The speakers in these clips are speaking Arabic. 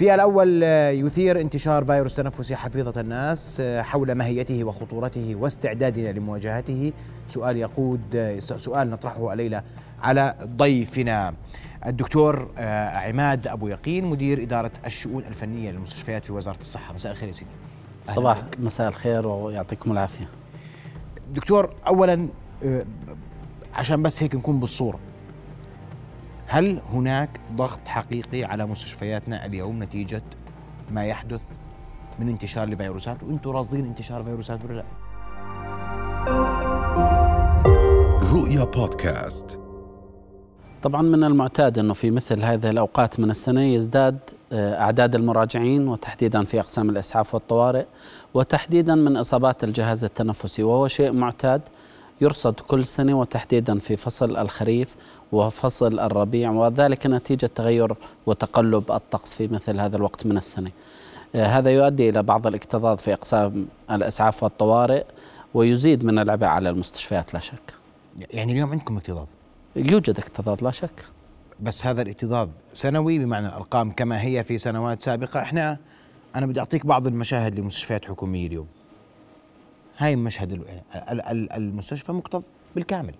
في الأول يثير انتشار فيروس تنفسي حفيظة الناس حول ماهيته وخطورته واستعدادنا لمواجهته. سؤال يقود سؤال نطرحه الليلة على ضيفنا. الدكتور عماد أبو يقين مدير إدارة الشؤون الفنية للمستشفيات في وزارة الصحة. مساء الخير يا سيدي. صباح مساء الخير ويعطيكم العافية. دكتور أولا عشان بس هيك نكون بالصورة هل هناك ضغط حقيقي على مستشفياتنا اليوم نتيجة ما يحدث من انتشار لفيروسات؟ وأنتم راصدين انتشار فيروسات ولا لا؟ رؤيا بودكاست. طبعا من المعتاد إنه في مثل هذه الأوقات من السنة يزداد آه، أعداد المراجعين وتحديدا في أقسام الإسعاف والطوارئ وتحديدا من إصابات الجهاز التنفسي وهو شيء معتاد. يرصد كل سنة وتحديدا في فصل الخريف وفصل الربيع وذلك نتيجة تغير وتقلب الطقس في مثل هذا الوقت من السنة. آه، هذا يؤدي إلى بعض الاكتظاظ في أقسام الإسعاف والطوارئ ويزيد من العبء على المستشفيات لا شك. يعني اليوم عندكم اكتظاظ؟ يوجد اكتظاظ لا شك. بس هذا الاكتظاظ سنوي بمعنى الأرقام كما هي في سنوات سابقة. إحنا أنا بدي أعطيك بعض المشاهد لمستشفيات حكومية اليوم. هاي مشهد المستشفى مكتظ بالكامل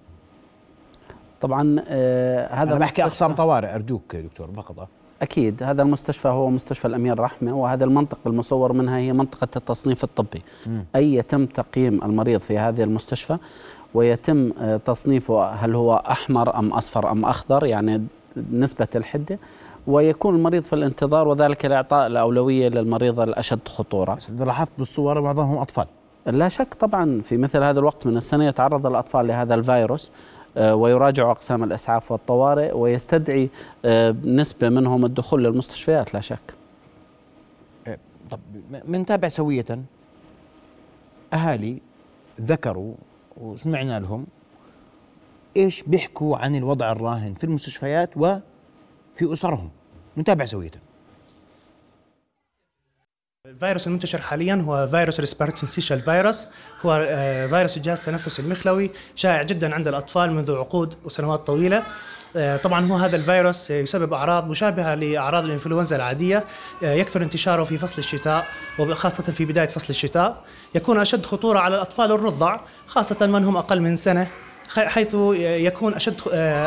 طبعا آه هذا أنا بحكي أقسام طوارئ ارجوك دكتور فقط أكيد هذا المستشفى هو مستشفى الأمير رحمة وهذا المنطقة المصور منها هي منطقة التصنيف الطبي م. أي يتم تقييم المريض في هذه المستشفى ويتم آه، تصنيفه هل هو أحمر أم أصفر أم أخضر يعني نسبة الحدة ويكون المريض في الانتظار وذلك لإعطاء الأولوية للمريض الأشد خطورة. لاحظت بالصور معظمهم أطفال. لا شك طبعا في مثل هذا الوقت من السنة يتعرض الأطفال لهذا الفيروس آه، ويراجعوا أقسام الإسعاف والطوارئ ويستدعي آه، نسبة منهم الدخول للمستشفيات لا شك. آه، طب منتابع سوية؟ أهالي ذكروا وسمعنا لهم إيش بيحكوا عن الوضع الراهن في المستشفيات وفي أسرهم. نتابع سوية؟ الفيروس المنتشر حاليا هو فيروس ريسبيرتنسيشال فيروس. هو آه، فيروس الجهاز التنفسي المخلوي شائع جدا عند الأطفال منذ عقود وسنوات طويلة. آه، طبعا هو هذا الفيروس يسبب أعراض مشابهة لأعراض الإنفلونزا العادية. آه، يكثر انتشاره في فصل الشتاء وخاصة في بداية فصل الشتاء. يكون أشد خطورة على الأطفال الرضع خاصة من هم أقل من سنة. حيث يكون أشد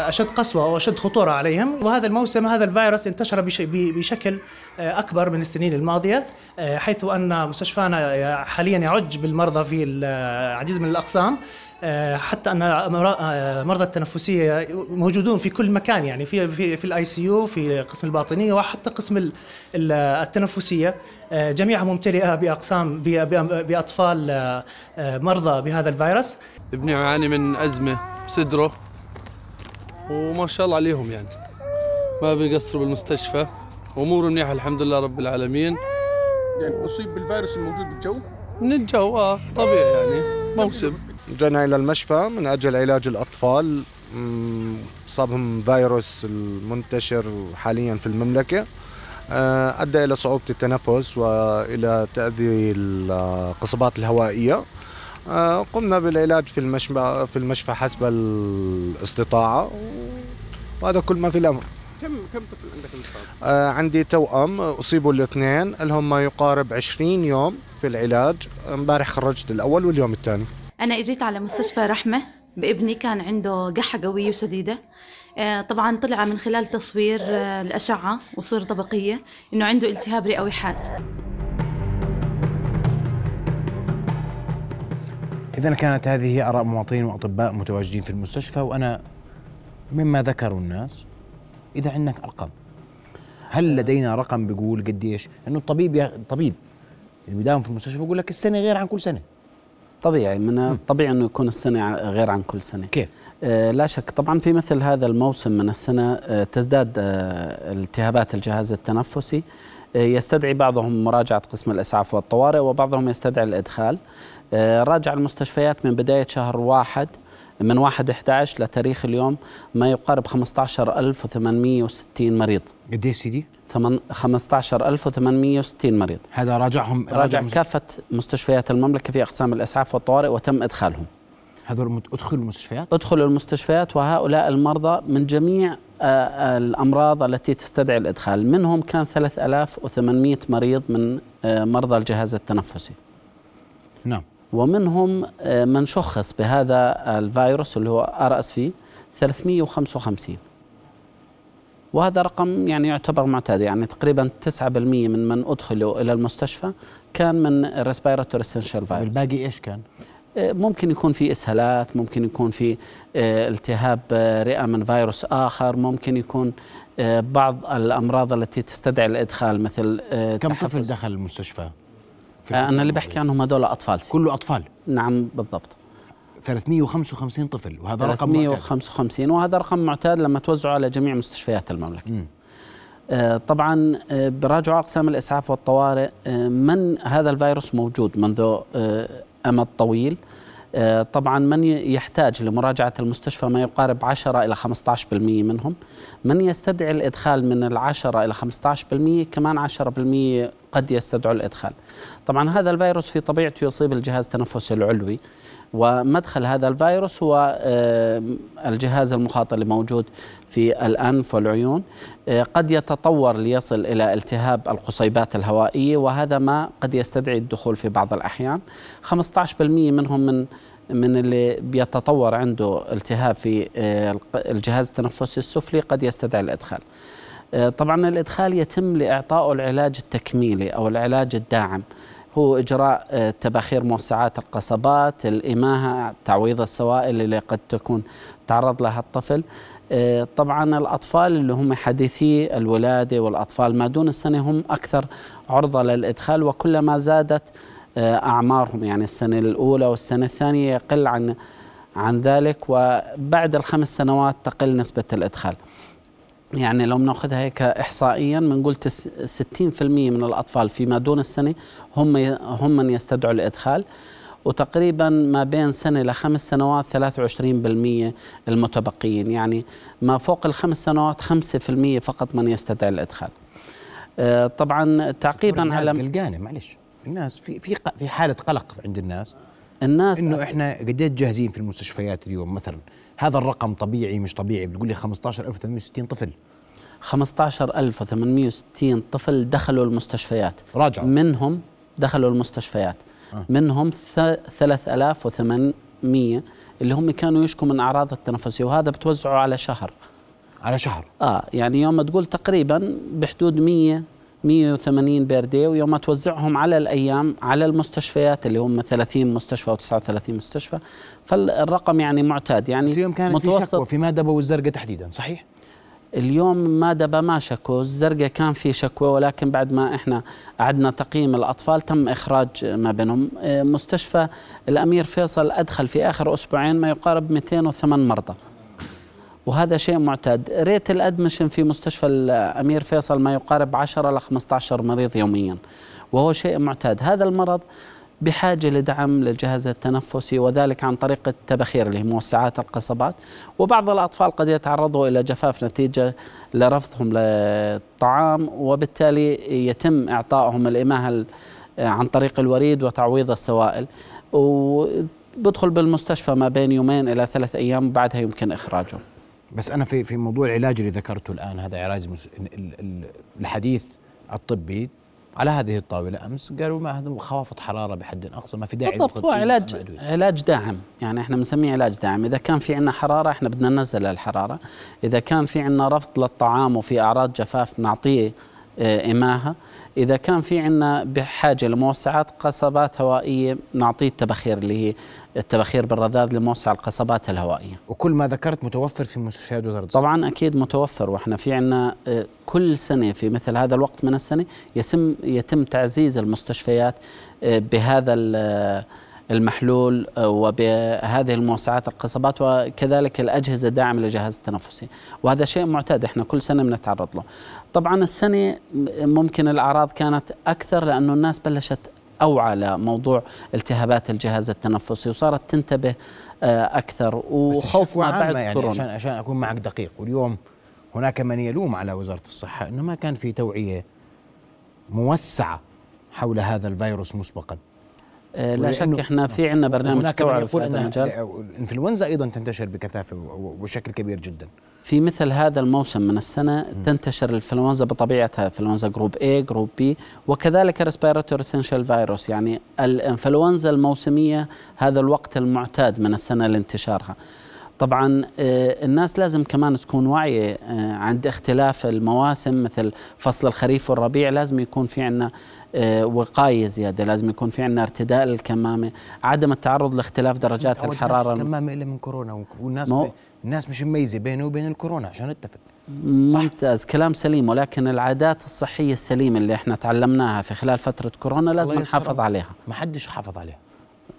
أشد قسوة واشد خطورة عليهم. وهذا الموسم هذا الفيروس انتشر بشكل أكبر من السنين الماضية حيث أن مستشفانا حاليا يعج بالمرضى في العديد من الأقسام. حتى أن مرضى التنفسية موجودون في كل مكان يعني في في في ال ICU في قسم الباطنية وحتى قسم التنفسية. جميعها ممتلئة بأقسام بأطفال مرضى بهذا الفيروس. ابني يعاني من أزمة بصدره وما شاء الله عليهم يعني. ما بيقصروا بالمستشفى اموره منيحة الحمد لله رب العالمين. يعني أصيب بالفيروس الموجود بالجو؟ من الجو آه طبيعي يعني موسم. جانا إلى المشفى من أجل علاج الأطفال. صابهم فيروس المنتشر حاليا في المملكة. آه، أدى إلى صعوبة التنفس وإلى تأذي القصبات الهوائية. آه، قمنا بالعلاج في المشفى في المشفى حسب الاستطاعة. وهذا كل ما في الأمر. كم كم طفل عندك؟ آه عندي توأم أصيبوا الاثنين. لهم ما يقارب 20 يوم في العلاج. امبارح خرجت الأول واليوم الثاني. أنا إجيت على مستشفى رحمة بابني كان عنده قحة قوية وشديدة. آه طبعا طلع من خلال تصوير آه الأشعة وصورة طبقية إنه عنده التهاب رئوي حاد. إذا كانت هذه آراء مواطنين وأطباء متواجدين في المستشفى وأنا مما ذكروا الناس إذا عندك أرقام. هل لدينا رقم بيقول قديش؟ لأنه الطبيب الطبيب اللي بيداوم في المستشفى بيقول لك السنة غير عن كل سنة. طبيعي من الطبيعي إنه يكون السنة غير عن كل سنة. كيف؟ آه لا شك. طبعا في مثل هذا الموسم من السنة آه تزداد آه التهابات الجهاز التنفسي. يستدعي بعضهم مراجعة قسم الإسعاف والطوارئ وبعضهم يستدعي الإدخال. راجع المستشفيات من بداية شهر واحد. من 1 11 لتاريخ اليوم ما يقارب 15860 مريض. قد إيه سيدي؟ 15860 مريض. هذا راجعهم راجع, راجع كافة مستشفيات المملكة في أقسام الإسعاف والطوارئ وتم إدخالهم. هذول أدخلوا المستشفيات؟ أدخلوا المستشفيات وهؤلاء المرضى من جميع آه، الأمراض التي تستدعي الإدخال. منهم كان 3800 مريض من آه، مرضى الجهاز التنفسي. نعم. ومنهم آه، من شخص بهذا الفيروس اللي هو RSV 355 وهذا رقم يعني يعتبر معتاد يعني تقريبا 9% من من أدخلوا إلى المستشفى كان من respiratory syncytial virus الباقي إيش كان؟ ممكن يكون في إسهالات ممكن يكون في آه، التهاب آه، رئة من فيروس آخر ممكن يكون آه، بعض الأمراض التي تستدعي الإدخال مثل آه، كم. طفل دخل المستشفى؟ آه، أنا اللي بحكي عنهم هدول أطفال. كله أطفال. نعم بالضبط. 355 طفل وهذا رقم معتاد. 355 وهذا رقم معتاد لما توزعه على جميع مستشفيات المملكة. مم. آه، طبعا آه، براجعوا أقسام الإسعاف والطوارئ من هذا الفيروس موجود منذ أمد طويل. طبعا من يحتاج لمراجعة المستشفى ما يقارب 10 إلى 15% منهم. من يستدعي الإدخال من العشرة إلى 15% كمان 10% قد يستدعوا الإدخال. طبعا هذا الفيروس في طبيعته يصيب الجهاز التنفسي العلوي ومدخل هذا الفيروس هو الجهاز المخاطر اللي موجود في الأنف والعيون آه، قد يتطور ليصل إلى التهاب القصيبات الهوائية وهذا ما قد يستدعي الدخول في بعض الأحيان. 15% منهم من من اللي بيتطور عنده التهاب في آه، الجهاز التنفسي السفلي قد يستدعي الإدخال. آه، طبعا الإدخال يتم لإعطائه العلاج التكميلي أو العلاج الداعم. هو إجراء آه، تباخير موسعات القصبات الإماهة تعويض السوائل اللي قد تكون تعرض لها الطفل. آه، طبعا الأطفال اللي هم حديثي الولادة والأطفال ما دون السنة هم أكثر عرضة للإدخال وكلما زادت آه، أعمارهم. يعني السنة الأولى والسنة الثانية يقل عن عن ذلك وبعد الخمس سنوات تقل نسبة الإدخال. يعني لو بناخذها هيك احصائيا بنقول تس- 60% من الأطفال فيما دون السنة هم هم من يستدعوا الإدخال. وتقريبا ما بين سنة لخمس سنوات 23% المتبقيين. يعني ما فوق الخمس سنوات 5% فقط من يستدعي الإدخال. آه، طبعا تعقيبا الناس على قلقانة معلش. الناس في في في حالة قلق عند الناس. الناس إنه إحنا قديش جاهزين في المستشفيات اليوم؟ مثلا هذا الرقم طبيعي مش طبيعي؟ بتقول لي 15860 طفل. 15860 طفل دخلوا المستشفيات. راجعوا. منهم دخلوا المستشفيات. آه. منهم ث- 3800 اللي هم كانوا يشكوا من أعراض التنفسية وهذا بتوزعوا على شهر. على شهر. آه يعني يوم ما تقول تقريبا بحدود 100 180 بير دي ويوم ما توزعهم على الأيام على المستشفيات اللي هم 30 مستشفى أو 39 مستشفى فالرقم يعني معتاد يعني بس اليوم كانت في شكوى في مادبة والزرقاء تحديدا صحيح؟ اليوم ما دبا ما شكوا الزرقاء كان في شكوى ولكن بعد ما إحنا قعدنا تقييم الأطفال تم إخراج ما بينهم. آه، مستشفى الأمير فيصل أدخل في آخر أسبوعين ما يقارب 208 مرضى. وهذا شيء معتاد. ريت الادمشن في مستشفى الامير فيصل ما يقارب 10 ل 15 مريض يوميا وهو شيء معتاد. هذا المرض بحاجة لدعم للجهاز التنفسي وذلك عن طريق التبخير اللي هي موسعات القصبات. وبعض الأطفال قد يتعرضوا إلى جفاف نتيجة لرفضهم للطعام وبالتالي يتم إعطائهم الإماهة ال- عن طريق الوريد وتعويض السوائل. وبدخل بالمستشفى ما بين يومين إلى ثلاث أيام بعدها يمكن إخراجه. بس أنا في في موضوع العلاج اللي ذكرته الآن هذا علاج الحديث الطبي على هذه الطاولة أمس قالوا ما هذا خوافض حرارة بحد أقصى ما في داعي بالضبط هو علاج. علاج داعم. يعني إحنا بنسميه علاج داعم. إذا كان في عندنا حرارة إحنا بدنا ننزل الحرارة. إذا كان في عندنا رفض للطعام وفي أعراض جفاف نعطيه آه، إماهة إذا كان في عندنا بحاجة لموسعات قصبات هوائية نعطيه التبخير اللي هي التبخير بالرذاذ لموسع القصبات الهوائية. وكل ما ذكرت متوفر في مستشفيات وزاره الصحه طبعا أكيد متوفر وإحنا في عندنا آه، كل سنة في مثل هذا الوقت من السنة يتم يتم تعزيز المستشفيات آه، بهذا آه، المحلول آه، وبهذه الموسعات القصبات وكذلك الأجهزة الداعمة للجهاز التنفسي. وهذا شيء معتاد إحنا كل سنة بنتعرض له. طبعا السنة م- ممكن الأعراض كانت أكثر لأنه الناس بلشت أوعى لموضوع التهابات الجهاز التنفسي وصارت تنتبه آه، أكثر. بس وخوف ما بعد يعني كورونا. عشان عشان أكون معك دقيق واليوم هناك من يلوم على وزارة الصحة إنه ما كان في توعية موسعة حول هذا الفيروس مسبقا. لا ولأنه- شك إحنا في عندنا برنامج توعوي في هذا المجال. الإنفلونزا أيضا تنتشر بكثافة وبشكل كبير جدا. في مثل هذا الموسم من السنة تنتشر الإنفلونزا بطبيعتها إنفلونزا group A group B وكذلك ريسبيراتوري اسينشال فيروس يعني الإنفلونزا الموسمية هذا الوقت المعتاد من السنة لانتشارها. طبعا آه، الناس لازم كمان تكون واعية آه، عند اختلاف المواسم مثل فصل الخريف والربيع لازم يكون في عنا آه، وقاية زيادة لازم يكون في عنا ارتداء للكمامة عدم التعرض لاختلاف درجات الحرارة. كمان الا من كورونا والناس مو- الناس مش مميزة بينه وبين الكورونا عشان نتفق ممتاز كلام سليم ولكن العادات الصحية السليمة اللي إحنا تعلمناها في خلال فترة كورونا لازم نحافظ. عليها. ما حدش حافظ عليها.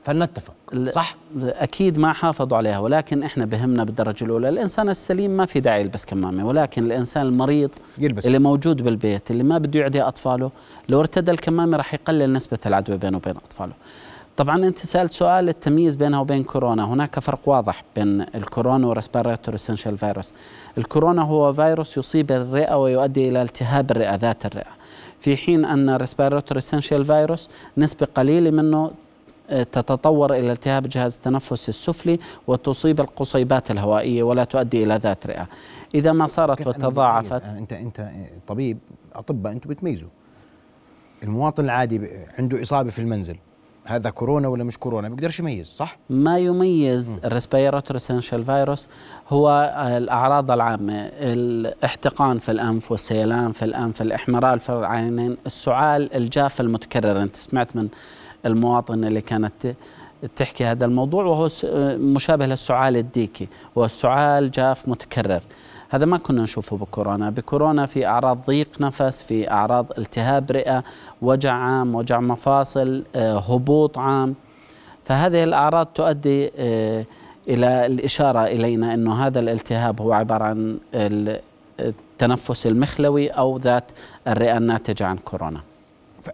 فلنتفق صح؟ أكيد ما حافظوا عليها ولكن إحنا بهمنا بالدرجة الأولى. الإنسان السليم ما في داعي يلبس كمامة ولكن الإنسان المريض يلبس. اللي موجود بالبيت اللي ما بده يعدي أطفاله لو ارتدى الكمامة راح يقلل نسبة العدوى بينه وبين أطفاله. طبعا أنت سألت سؤال التمييز بينها وبين كورونا هناك فرق واضح بين الكورونا وال respiratory syncytial virus الكورونا هو فيروس يصيب الرئة ويؤدي إلى التهاب الرئة ذات الرئة. في حين أن ال respiratory syncytial virus نسبة قليلة منه تتطور إلى التهاب الجهاز التنفسي السفلي وتصيب القصيبات الهوائية ولا تؤدي إلى ذات رئة. إذا ما صارت؟ وتضاعفت انت أنت طبيب أطباء أنتم بتميزوا. المواطن العادي عنده إصابة في المنزل. هذا كورونا ولا مش كورونا؟ بيقدرش يميز صح؟ ما يميز ال respiratory syncytial virus هو الأعراض العامة الاحتقان في الأنف والسيلان في الأنف الإحمرار في العينين السعال الجاف المتكرر. أنت سمعت من المواطن اللي كانت تحكي هذا الموضوع وهو مشابه للسعال الديكي هو السعال جاف متكرر. هذا ما كنا نشوفه بكورونا. بكورونا في أعراض ضيق نفس في أعراض التهاب رئة وجع عام وجع مفاصل آه، هبوط عام. فهذه الأعراض تؤدي آه، إلى الإشارة إلينا أنه هذا الالتهاب هو عبارة عن ال- التنفس المخلوي أو ذات الرئة الناتجة عن كورونا.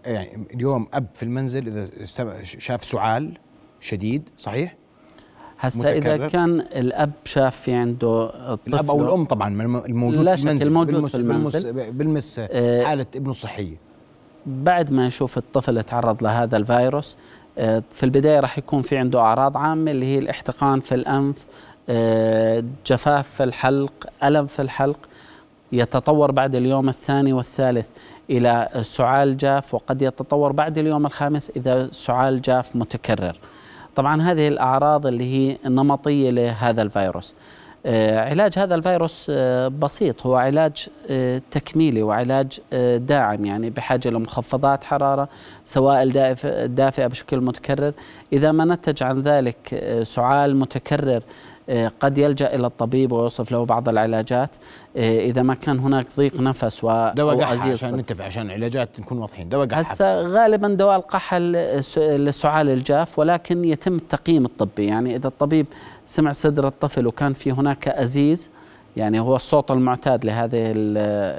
يعني اليوم أب في المنزل إذا شاف سعال شديد صحيح هسا متكرر؟ كان الأب شاف في عنده طفل الأب أو الأم طبعا الم- الموجود لا في شك المنزل الموجود بلمس في المنزل. بلمس, بلمس آه، حالة ابنه الصحيه بعد ما يشوف الطفل تعرض لهذا الفيروس آه، في البداية راح يكون في عنده أعراض عامة اللي هي الاحتقان في الأنف آه، جفاف في الحلق ألم في الحلق يتطور بعد اليوم الثاني والثالث إلى سعال جاف وقد يتطور بعد اليوم الخامس إذا سعال جاف متكرر. طبعا هذه الأعراض اللي هي نمطية لهذا الفيروس. آه، علاج هذا الفيروس آه، بسيط. هو علاج آه، تكميلي وعلاج داعم يعني بحاجة لمخفضات حرارة سوائل دافئ- دافئة بشكل متكرر. إذا ما نتج عن ذلك سعال متكرر قد يلجأ إلى الطبيب ويوصف له بعض العلاجات آه، إذا ما كان هناك ضيق نفس و دواء قحة عشان نتفق عشان علاجات نكون واضحين. دواء قحة. هسا غالبا دواء القحة للسعال الجاف ولكن يتم التقييم الطبي. يعني إذا الطبيب سمع صدر الطفل وكان في هناك أزيز يعني هو الصوت المعتاد لهذه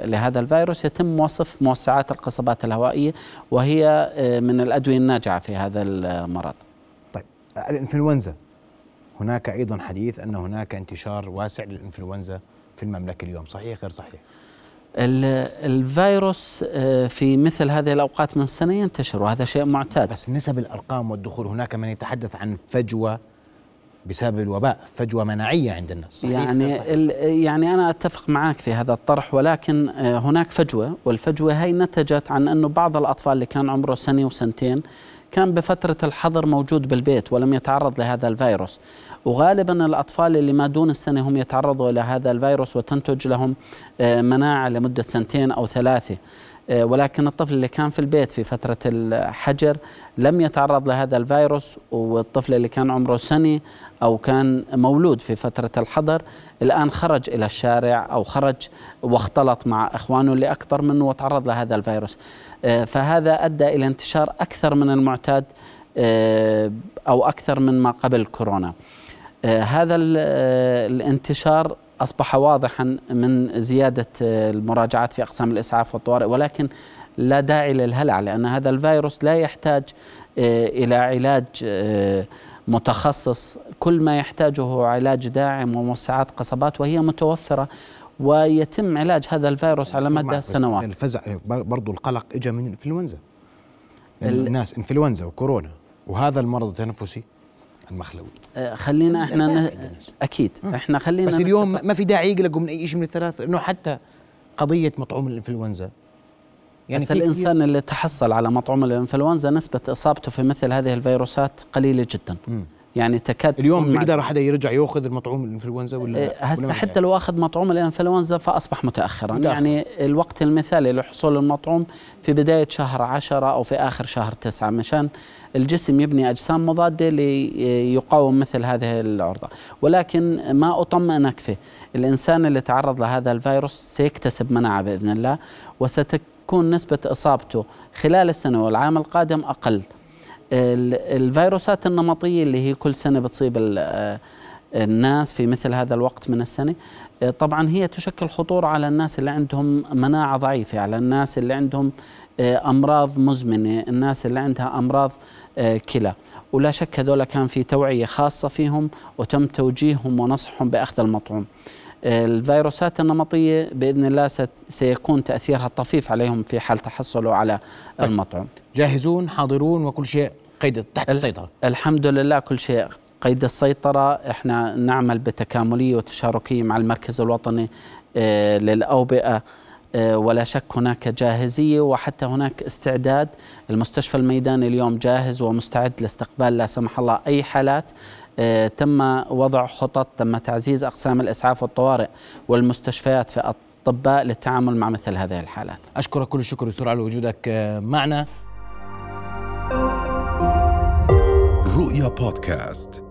لهذا الفيروس يتم وصف موسعات القصبات الهوائية وهي آه، من الأدوية الناجعة في هذا المرض. طيب الإنفلونزا. هناك أيضا حديث أن هناك انتشار واسع للإنفلونزا في المملكة اليوم. صحيح غير صحيح؟ ال- الفيروس آه، في مثل هذه الأوقات من السنة ينتشر وهذا شيء معتاد. بس نسب الأرقام والدخول هناك من يتحدث عن فجوة بسبب الوباء فجوة مناعية عند الناس. صحيح يعني صحيح؟ يعني أنا أتفق معك في هذا الطرح ولكن آه، هناك فجوة والفجوة هي نتجت عن أنه بعض الأطفال اللي كان عمره سنة وسنتين كان بفترة الحظر موجود بالبيت ولم يتعرض لهذا الفيروس. وغالبا الأطفال اللي ما دون السنة هم يتعرضوا إلى هذا الفيروس وتنتج لهم آه، مناعة لمدة سنتين أو ثلاثة. آه، ولكن الطفل اللي كان في البيت في فترة الحجر لم يتعرض لهذا الفيروس والطفل اللي كان عمره سنة أو كان مولود في فترة الحظر الآن خرج إلى الشارع أو خرج واختلط مع إخوانه اللي أكبر منه وتعرض لهذا الفيروس. آه، فهذا أدى إلى انتشار أكثر من المعتاد أو أكثر من ما قبل كورونا. هذا ال- آه، الانتشار أصبح واضحا من زيادة آه، المراجعات في أقسام الإسعاف والطوارئ ولكن لا داعي للهلع لأن هذا الفيروس لا يحتاج آه، إلى علاج آه، متخصص. كل ما يحتاجه علاج داعم وموسعات قصبات وهي متوفرة ويتم علاج هذا الفيروس على مدى سنوات. الفزع برضو القلق اجى من الانفلونزا ال- الناس إنفلونزا وكورونا وهذا المرض التنفسي المخلوي. آه، خلينا إحنا ن... أكيد. إحنا خلينا بس اليوم نتفق. ما في داعي يقلقوا من أي شيء من الثلاث إنه حتى قضية مطعوم الإنفلونزا. يعني بس الإنسان اللي تحصل على مطعوم الإنفلونزا نسبة إصابته في مثل هذه الفيروسات قليلة جدا. مم. يعني تكاد اليوم بيقدر حدا يرجع يأخذ المطعوم الإنفلونزا ولا ولا هسه حتى؟ لو أخذ مطعوم الإنفلونزا فأصبح متاخرا متأخر. يعني الوقت المثالي لحصول المطعوم في بداية شهر عشرة أو في آخر شهر تسعة مشان الجسم يبني أجسام مضادة ليقاوم مثل هذه العرضة ولكن ما أطمئنك فيه الإنسان اللي تعرض لهذا الفيروس سيكتسب مناعة بإذن الله وستكون نسبة إصابته خلال السنة والعام القادم أقل الفيروسات النمطية اللي هي كل سنة بتصيب ال- الناس في مثل هذا الوقت من السنة. آه، طبعا هي تشكل خطورة على الناس اللي عندهم مناعة ضعيفة على الناس اللي عندهم آه، أمراض مزمنة الناس اللي عندها أمراض آه، كلى. ولا شك هذول كان في توعية خاصة فيهم وتم توجيههم ونصحهم بأخذ المطعوم. آه، الفيروسات النمطية بإذن الله ست- سيكون تأثيرها طفيف عليهم في حال تحصلوا على طيب. المطعوم. جاهزون حاضرون وكل شيء؟ قيد تحت ال- السيطرة. الحمد لله كل شيء قيد السيطرة. إحنا نعمل بتكاملية وتشاركية مع المركز الوطني آه، للأوبئة آه، ولا شك هناك جاهزية وحتى هناك استعداد. المستشفى الميداني اليوم جاهز ومستعد لاستقبال لا سمح الله أي حالات. آه، تم وضع خطط تم تعزيز أقسام الإسعاف والطوارئ والمستشفيات في أطباء للتعامل مع مثل هذه الحالات. أشكرك كل الشكر دكتور على وجودك معنا. رؤيا بودكاست